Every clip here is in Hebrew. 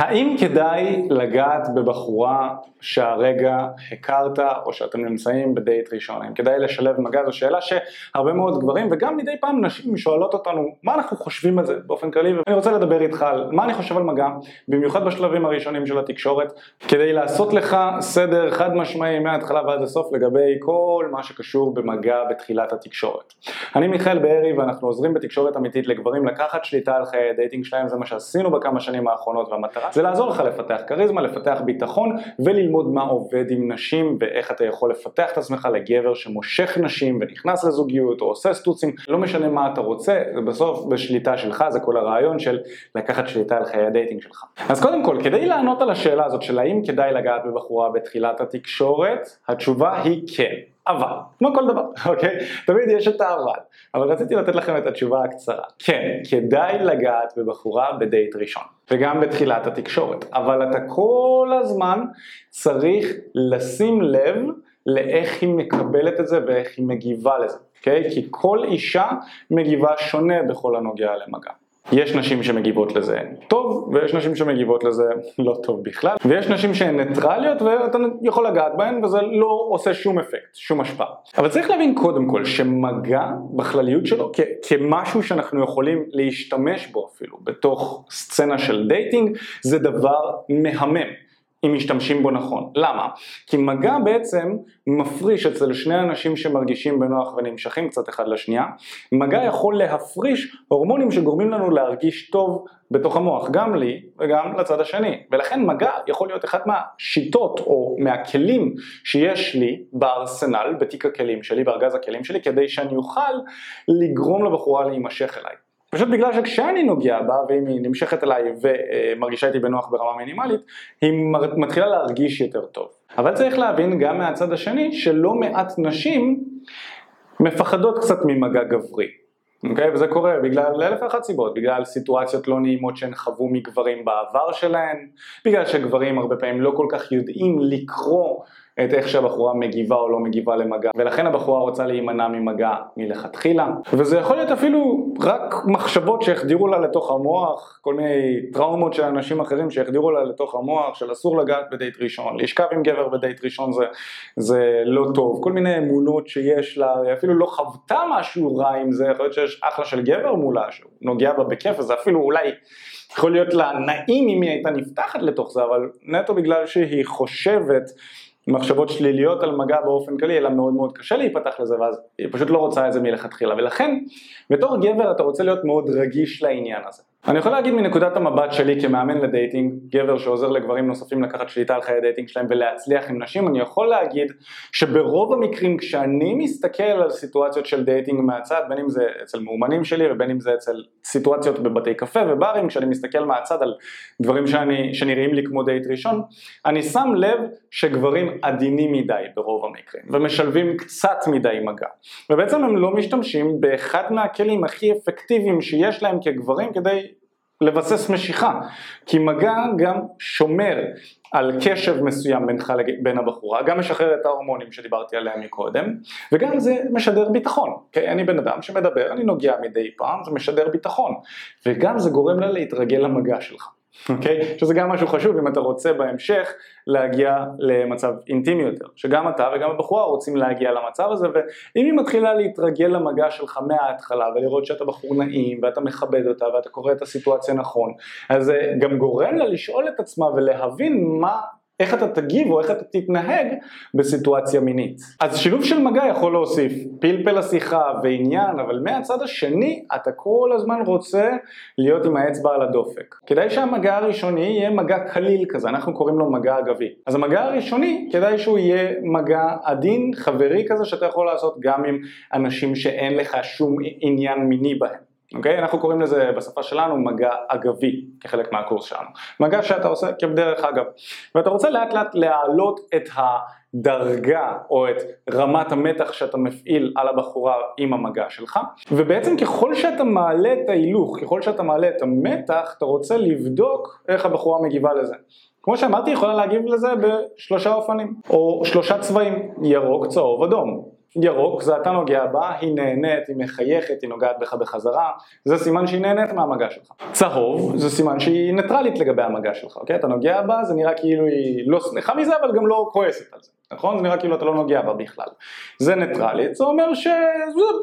האם כדאי לגעת בבחורה שהרגע הכרת או שאתם נמצאים בדייט ראשון? האם כדאי לשלב מגע? זו שאלה שהרבה מאוד גברים וגם מדי פעם נשים שואלות אותנו מה אנחנו חושבים על זה באופן כללי ואני רוצה לדבר איתך על מה אני חושב על מגע, במיוחד בשלבים הראשונים של התקשורת, כדי לעשות לך סדר חד משמעי מההתחלה ועד הסוף לגבי כל מה שקשור במגע בתחילת התקשורת. אני מיכאל בארי ואנחנו עוזרים בתקשורת אמיתית לגברים לקחת שליטה על חיי הדייטינג שלהם, זה מה שעשינו בכמה שנים האחרונות והמטרה זה לעזור לך לפתח כריזמה, לפתח ביטחון וללמוד מה עובד עם נשים ואיך אתה יכול לפתח את עצמך לגבר שמושך נשים ונכנס לזוגיות או עושה סטוצים, לא משנה מה אתה רוצה, זה בסוף בשליטה שלך, זה כל הרעיון של לקחת שליטה על חיי הדייטינג שלך. אז קודם כל, כדי לענות על השאלה הזאת של האם כדאי לגעת בבחורה בתחילת התקשורת, התשובה היא כן. אבל, כמו כל דבר, אוקיי? תמיד יש את האבל, אבל רציתי לתת לכם את התשובה הקצרה. כן, כדאי לגעת בבחורה בדייט ראשון, וגם בתחילת התקשורת, אבל אתה כל הזמן צריך לשים לב לאיך היא מקבלת את זה ואיך היא מגיבה לזה, אוקיי? כי כל אישה מגיבה שונה בכל הנוגע למגע. יש נשים שמגיבות לזה טוב, ויש נשים שמגיבות לזה לא טוב בכלל, ויש נשים שהן ניטרליות ואתה יכול לגעת בהן וזה לא עושה שום אפקט, שום השפעה. אבל צריך להבין קודם כל שמגע בכלליות שלו כ- כמשהו שאנחנו יכולים להשתמש בו אפילו בתוך סצנה של דייטינג, זה דבר מהמם. אם משתמשים בו נכון. למה? כי מגע בעצם מפריש אצל שני אנשים שמרגישים בנוח ונמשכים קצת אחד לשנייה, מגע יכול להפריש הורמונים שגורמים לנו להרגיש טוב בתוך המוח, גם לי וגם לצד השני, ולכן מגע יכול להיות אחת מהשיטות או מהכלים שיש לי בארסנל, בתיק הכלים שלי, בארגז הכלים שלי, כדי שאני אוכל לגרום לבחורה להימשך אליי. פשוט בגלל שכשאני נוגע בה, ואם היא נמשכת אליי ומרגישה איתי בנוח ברמה מינימלית, היא מתחילה להרגיש יותר טוב. אבל צריך להבין גם מהצד השני שלא מעט נשים מפחדות קצת ממגע גברי. אוקיי? Okay, וזה קורה בגלל אלף ואחת סיבות, בגלל סיטואציות לא נעימות שהן חוו מגברים בעבר שלהן, בגלל שגברים הרבה פעמים לא כל כך יודעים לקרוא את איך שהבחורה מגיבה או לא מגיבה למגע, ולכן הבחורה רוצה להימנע ממגע מלכתחילה, וזה יכול להיות אפילו רק מחשבות שהחדירו לה לתוך המוח, כל מיני טראומות של אנשים אחרים שהחדירו לה לתוך המוח, של אסור לגעת בדייט ראשון, לשכב עם גבר בדייט ראשון זה, זה לא טוב, כל מיני אמונות שיש לה, אפילו לא חוותה משהו רע עם זה, יכול להיות שיש אחלה של גבר מולה, שהוא נוגע בה בכיף, אז אפילו אולי יכול להיות לה נעים אם היא הייתה נפתחת לתוך זה, אבל נטו בגלל שהיא חושבת מחשבות שליליות על מגע באופן כללי, לה מאוד מאוד קשה להיפתח לזה, ואז היא פשוט לא רוצה את זה מלכתחילה, ולכן בתור גבר אתה רוצה להיות מאוד רגיש לעניין הזה. אני יכול להגיד מנקודת המבט שלי כמאמן לדייטינג, גבר שעוזר לגברים נוספים לקחת שליטה על חיי הדייטינג שלהם ולהצליח עם נשים, אני יכול להגיד שברוב המקרים כשאני מסתכל על סיטואציות של דייטינג מהצד, בין אם זה אצל מאומנים שלי ובין אם זה אצל סיטואציות בבתי קפה וברים, כשאני מסתכל מהצד על דברים שאני, שנראים לי כמו דייט ראשון, אני שם לב שגברים עדינים מדי ברוב המקרים ומשלבים קצת מדי מגע, ובעצם הם לא משתמשים באחד מהכלים הכי אפקטיביים שיש להם כגברים כדי לבסס משיכה, כי מגע גם שומר על קשב מסוים בינך לבין הבחורה, גם משחרר את ההורמונים שדיברתי עליהם מקודם, וגם זה משדר ביטחון, כי אני בן אדם שמדבר, אני נוגע מדי פעם, זה משדר ביטחון, וגם זה גורם לה להתרגל למגע שלך. אוקיי? Okay? שזה גם משהו חשוב אם אתה רוצה בהמשך להגיע למצב אינטימי יותר, שגם אתה וגם הבחורה רוצים להגיע למצב הזה, ואם היא מתחילה להתרגל למגע שלך מההתחלה ולראות שאתה בחור נעים ואתה מכבד אותה ואתה קורא את הסיטואציה נכון, אז זה גם גורם לה לשאול את עצמה ולהבין מה איך אתה תגיב או איך אתה תתנהג בסיטואציה מינית. אז שילוב של מגע יכול להוסיף פלפל השיחה ועניין, אבל מהצד השני אתה כל הזמן רוצה להיות עם האצבע על הדופק. כדאי שהמגע הראשוני יהיה מגע קליל כזה, אנחנו קוראים לו מגע אגבי. אז המגע הראשוני כדאי שהוא יהיה מגע עדין, חברי כזה, שאתה יכול לעשות גם עם אנשים שאין לך שום עניין מיני בהם. אוקיי? אנחנו קוראים לזה בשפה שלנו מגע אגבי כחלק מהקורס שלנו. מגע שאתה עושה כבדרך אגב. ואתה רוצה לאט לאט להעלות את הדרגה או את רמת המתח שאתה מפעיל על הבחורה עם המגע שלך ובעצם ככל שאתה מעלה את ההילוך, ככל שאתה מעלה את המתח אתה רוצה לבדוק איך הבחורה מגיבה לזה. כמו שאמרתי, יכולה להגיב לזה בשלושה אופנים, או שלושה צבעים, ירוק, צהוב, אדום. ירוק זה אתה נוגע בה, היא נהנית, היא מחייכת, היא נוגעת בך בחזרה, זה סימן שהיא נהנית מהמגע שלך. צהוב זה סימן שהיא ניטרלית לגבי המגע שלך, אוקיי? אתה נוגע בה, זה נראה כאילו היא לא שמחה מזה, אבל גם לא כועסת על זה. נכון? זה נראה כאילו אתה לא נוגע בה בכלל. זה ניטרלית, זה אומר שזה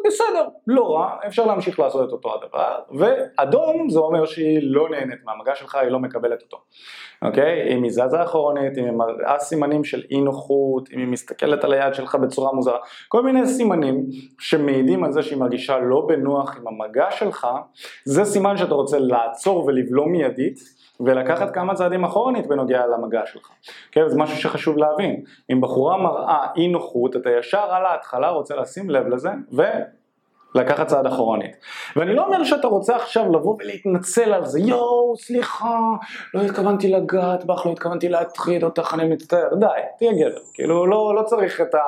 בסדר, לא רע, אפשר להמשיך לעשות את אותו הדבר, ואדום זה אומר שהיא לא נהנית מהמגע שלך, היא לא מקבלת אותו. אוקיי? אם היא זזה אחורנית, אם היא מראה סימנים של אי נוחות, אם היא מסתכלת על היד שלך בצורה מוזרה, כל מיני סימנים שמעידים על זה שהיא מרגישה לא בנוח עם המגע שלך, זה סימן שאתה רוצה לעצור ולבלום מיידית. ולקחת כמה צעדים אחורנית בנוגע למגע שלך. כן, זה משהו שחשוב להבין. אם בחורה מראה אי נוחות, אתה ישר על ההתחלה רוצה לשים לב לזה, ו... לקחת צעד אחורנית. ואני לא אומר שאתה רוצה עכשיו לבוא ולהתנצל על זה, יואו, סליחה, לא התכוונתי לגעת בך, לא התכוונתי להטריד אותך, אני מצטער, די, תהיה גבר. כאילו, לא, לא צריך את, ה,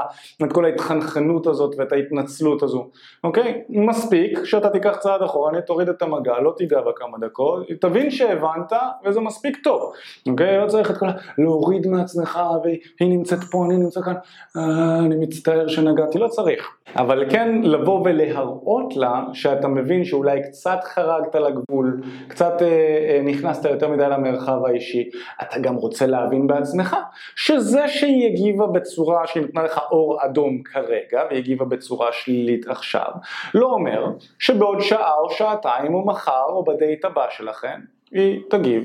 את כל ההתחנחנות הזאת ואת ההתנצלות הזו, אוקיי? מספיק שאתה תיקח צעד אחורנית, תוריד את המגע, לא תיגע בה כמה דקות, תבין שהבנת, וזה מספיק טוב, אוקיי? לא צריך את כל ה... להוריד מעצמך, והיא נמצאת פה, אני נמצא כאן, אה, אני מצטער שנגעתי, לא צריך. אבל כן לבוא ולהראות לה שאתה מבין שאולי קצת חרגת לגבול, קצת אה, אה, נכנסת יותר מדי למרחב האישי, אתה גם רוצה להבין בעצמך שזה שהיא הגיבה בצורה שהיא נתנה לך אור אדום כרגע והיא הגיבה בצורה שלילית עכשיו, לא אומר שבעוד שעה או שעתיים או מחר או בדייט הבא שלכם היא תגיב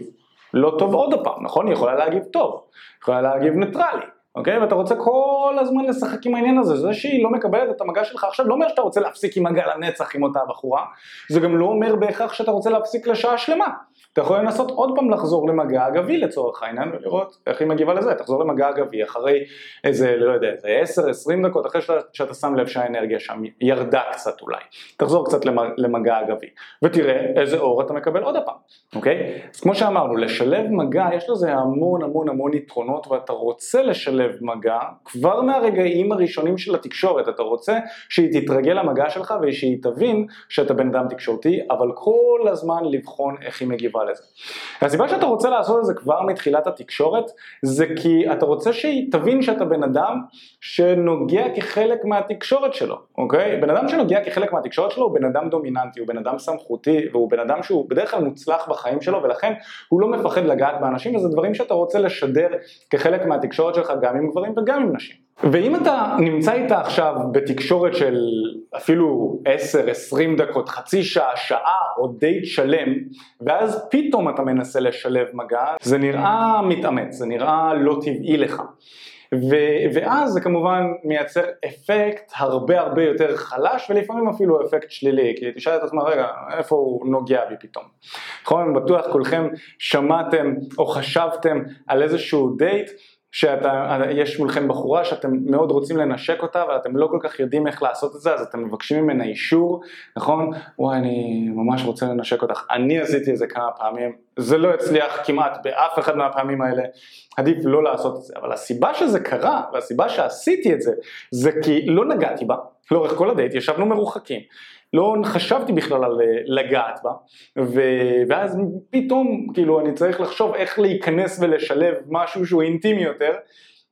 לא טוב עוד פעם, נכון? היא יכולה להגיב טוב, יכולה להגיב ניטרלי אוקיי? ואתה רוצה כל הזמן לשחק עם העניין הזה, זה שהיא לא מקבלת את המגע שלך עכשיו לא אומר שאתה רוצה להפסיק עם מגע לנצח עם אותה בחורה, זה גם לא אומר בהכרח שאתה רוצה להפסיק לשעה שלמה. אתה יכול לנסות עוד פעם לחזור למגע אגבי לצורך העניין ולראות איך היא מגיבה לזה, תחזור למגע אגבי אחרי איזה, לא יודע, איזה 10-20 דקות אחרי שאתה, שאתה שם לב שהאנרגיה שם ירדה קצת אולי, תחזור קצת למגע אגבי ותראה איזה אור אתה מקבל עוד פעם, אוקיי? אז כמו שאמרנו, לשלב מגע יש לזה המון המון המון יתרונות ואתה רוצה לשלב מגע כבר מהרגעים הראשונים של התקשורת, אתה רוצה שהיא תתרגל למגע שלך ושהיא תבין שאתה בן אדם תקשורתי, אבל כל הזמן לבחון איך היא מגיבה לזה. הסיבה שאתה רוצה לעשות את זה כבר מתחילת התקשורת זה כי אתה רוצה שהיא תבין שאתה בן אדם שנוגע כחלק מהתקשורת שלו, אוקיי? בן אדם שנוגע כחלק מהתקשורת שלו הוא בן אדם דומיננטי, הוא בן אדם סמכותי והוא בן אדם שהוא בדרך כלל מוצלח בחיים שלו ולכן הוא לא מפחד לגעת באנשים וזה דברים שאתה רוצה לשדר כחלק מהתקשורת שלך גם עם גברים וגם עם נשים. ואם אתה נמצא איתה עכשיו בתקשורת של אפילו 10-20 דקות, חצי שעה, שעה או דייט שלם, ואז פתאום אתה מנסה לשלב מגע, זה נראה מתאמץ, זה נראה לא טבעי לך. ו- ואז זה כמובן מייצר אפקט הרבה הרבה יותר חלש ולפעמים אפילו אפקט שלילי, כי תשאל את עצמך רגע איפה הוא נוגע בי פתאום. נכון, בטוח כולכם שמעתם או חשבתם על איזשהו דייט שיש מולכם בחורה שאתם מאוד רוצים לנשק אותה אבל אתם לא כל כך יודעים איך לעשות את זה אז אתם מבקשים ממנה אישור, נכון? וואי אני ממש רוצה לנשק אותך, אני עשיתי את זה כמה פעמים, זה לא הצליח כמעט באף אחד מהפעמים האלה, עדיף לא לעשות את זה, אבל הסיבה שזה קרה והסיבה שעשיתי את זה זה כי לא נגעתי בה. לאורך כל הדייט, ישבנו מרוחקים לא חשבתי בכלל על אה, לגעת בה, ו... ואז פתאום כאילו אני צריך לחשוב איך להיכנס ולשלב משהו שהוא אינטימי יותר,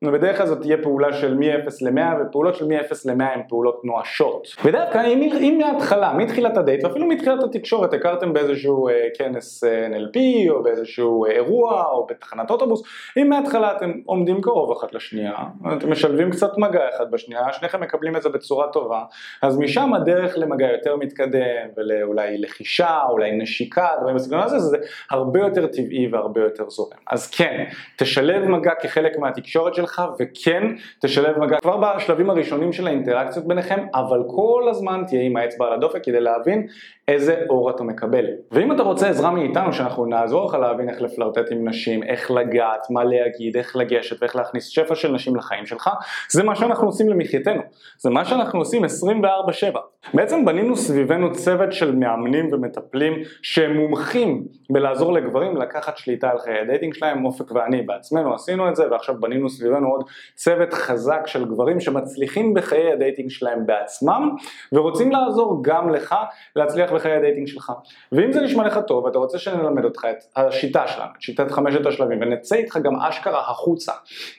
ובדרך כלל זאת תהיה פעולה של מ-0 ל-100 ופעולות של מ-0 ל-100 הן פעולות נואשות. בדרך כלל אם, אם מההתחלה, מתחילת הדייט ואפילו מתחילת התקשורת הכרתם באיזשהו אה, כנס אה, NLP או באיזשהו אה, אירוע או בתחנת אוטובוס, אם מההתחלה אתם עומדים קרוב אחת לשנייה, אתם משלבים קצת מגע אחד בשנייה, שניכם מקבלים את זה בצורה טובה, אז משם הדרך למגע יותר מתקדם ואולי לחישה, אולי נשיקה, דברים בסגנון הזה, זה הרבה יותר טבעי והרבה יותר זורם. אז כן, תשלב מגע כחלק מהתקשורת שלך שלך וכן תשלב מגע כבר בשלבים הראשונים של האינטראקציות ביניכם אבל כל הזמן תהיה עם האצבע על הדופק כדי להבין איזה אור אתה מקבל. ואם אתה רוצה עזרה מאיתנו שאנחנו נעזור לך להבין איך לפלרטט עם נשים, איך לגעת, מה להגיד, איך לגשת ואיך להכניס שפע של נשים לחיים שלך, זה מה שאנחנו עושים למחייתנו, זה מה שאנחנו עושים 24/7. בעצם בנינו סביבנו צוות של מאמנים ומטפלים שהם מומחים בלעזור לגברים לקחת שליטה על חיי הדייטינג שלהם, אופק ואני בעצמנו עשינו את זה ועכשיו בנינו סביבנו עוד צוות חזק של גברים שמצליחים בחיי הדייטינג שלהם בעצמם ורוצים לעזור גם לך להצליח בחיי הדייטינג שלך. ואם זה נשמע לך טוב ואתה רוצה שנלמד אותך את השיטה שלנו, את שיטת חמשת השלבים, ונצא איתך גם אשכרה החוצה,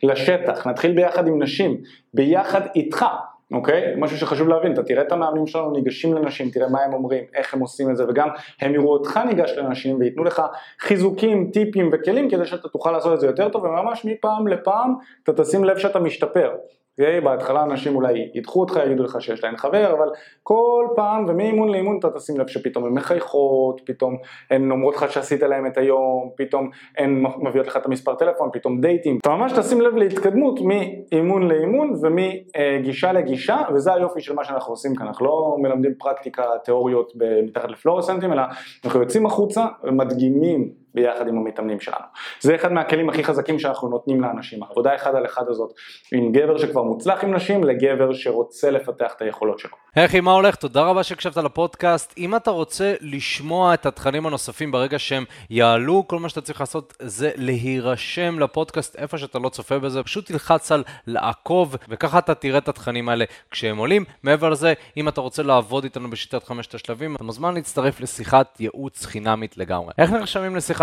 לשטח, נתחיל ביחד עם נשים, ביחד איתך. אוקיי? משהו שחשוב להבין, אתה תראה את המאמנים שלנו ניגשים לנשים, תראה מה הם אומרים, איך הם עושים את זה, וגם הם יראו אותך ניגש לנשים וייתנו לך חיזוקים, טיפים וכלים כדי שאתה תוכל לעשות את זה יותר טוב, וממש מפעם לפעם אתה תשים לב שאתה משתפר. אוקיי? בהתחלה אנשים אולי ידחו אותך, יגידו לך שיש להם חבר, אבל כל פעם ומאימון לאימון אתה תשים לב שפתאום הן מחייכות, פתאום הן אומרות לך שעשית להם את היום, פתאום הן מביאות לך את המספר טלפון, פתאום דייטים. אתה ממש תשים לב להתקדמות מאימון לאימון ומגישה לגישה, וזה היופי של מה שאנחנו עושים כאן, אנחנו לא מלמדים פרקטיקה, תיאוריות מתחת לפלורסנטים, אלא אנחנו יוצאים החוצה ומדגימים ביחד עם המתאמנים שלנו. זה אחד מהכלים הכי חזקים שאנחנו נותנים לאנשים, העבודה אחד על אחד הזאת עם גבר שכבר מוצלח עם נשים לגבר שרוצה לפתח את היכולות שלו. היי מה הולך? תודה רבה שהקשבת לפודקאסט. אם אתה רוצה לשמוע את התכנים הנוספים ברגע שהם יעלו, כל מה שאתה צריך לעשות זה להירשם לפודקאסט איפה שאתה לא צופה בזה, פשוט תלחץ על לעקוב וככה אתה תראה את התכנים האלה כשהם עולים. מעבר לזה, אם אתה רוצה לעבוד איתנו בשיטת חמשת השלבים, אתה מוזמן להצטרף לשיחת ייעוץ חינמית לגמרי. איך נרשמים לשיחת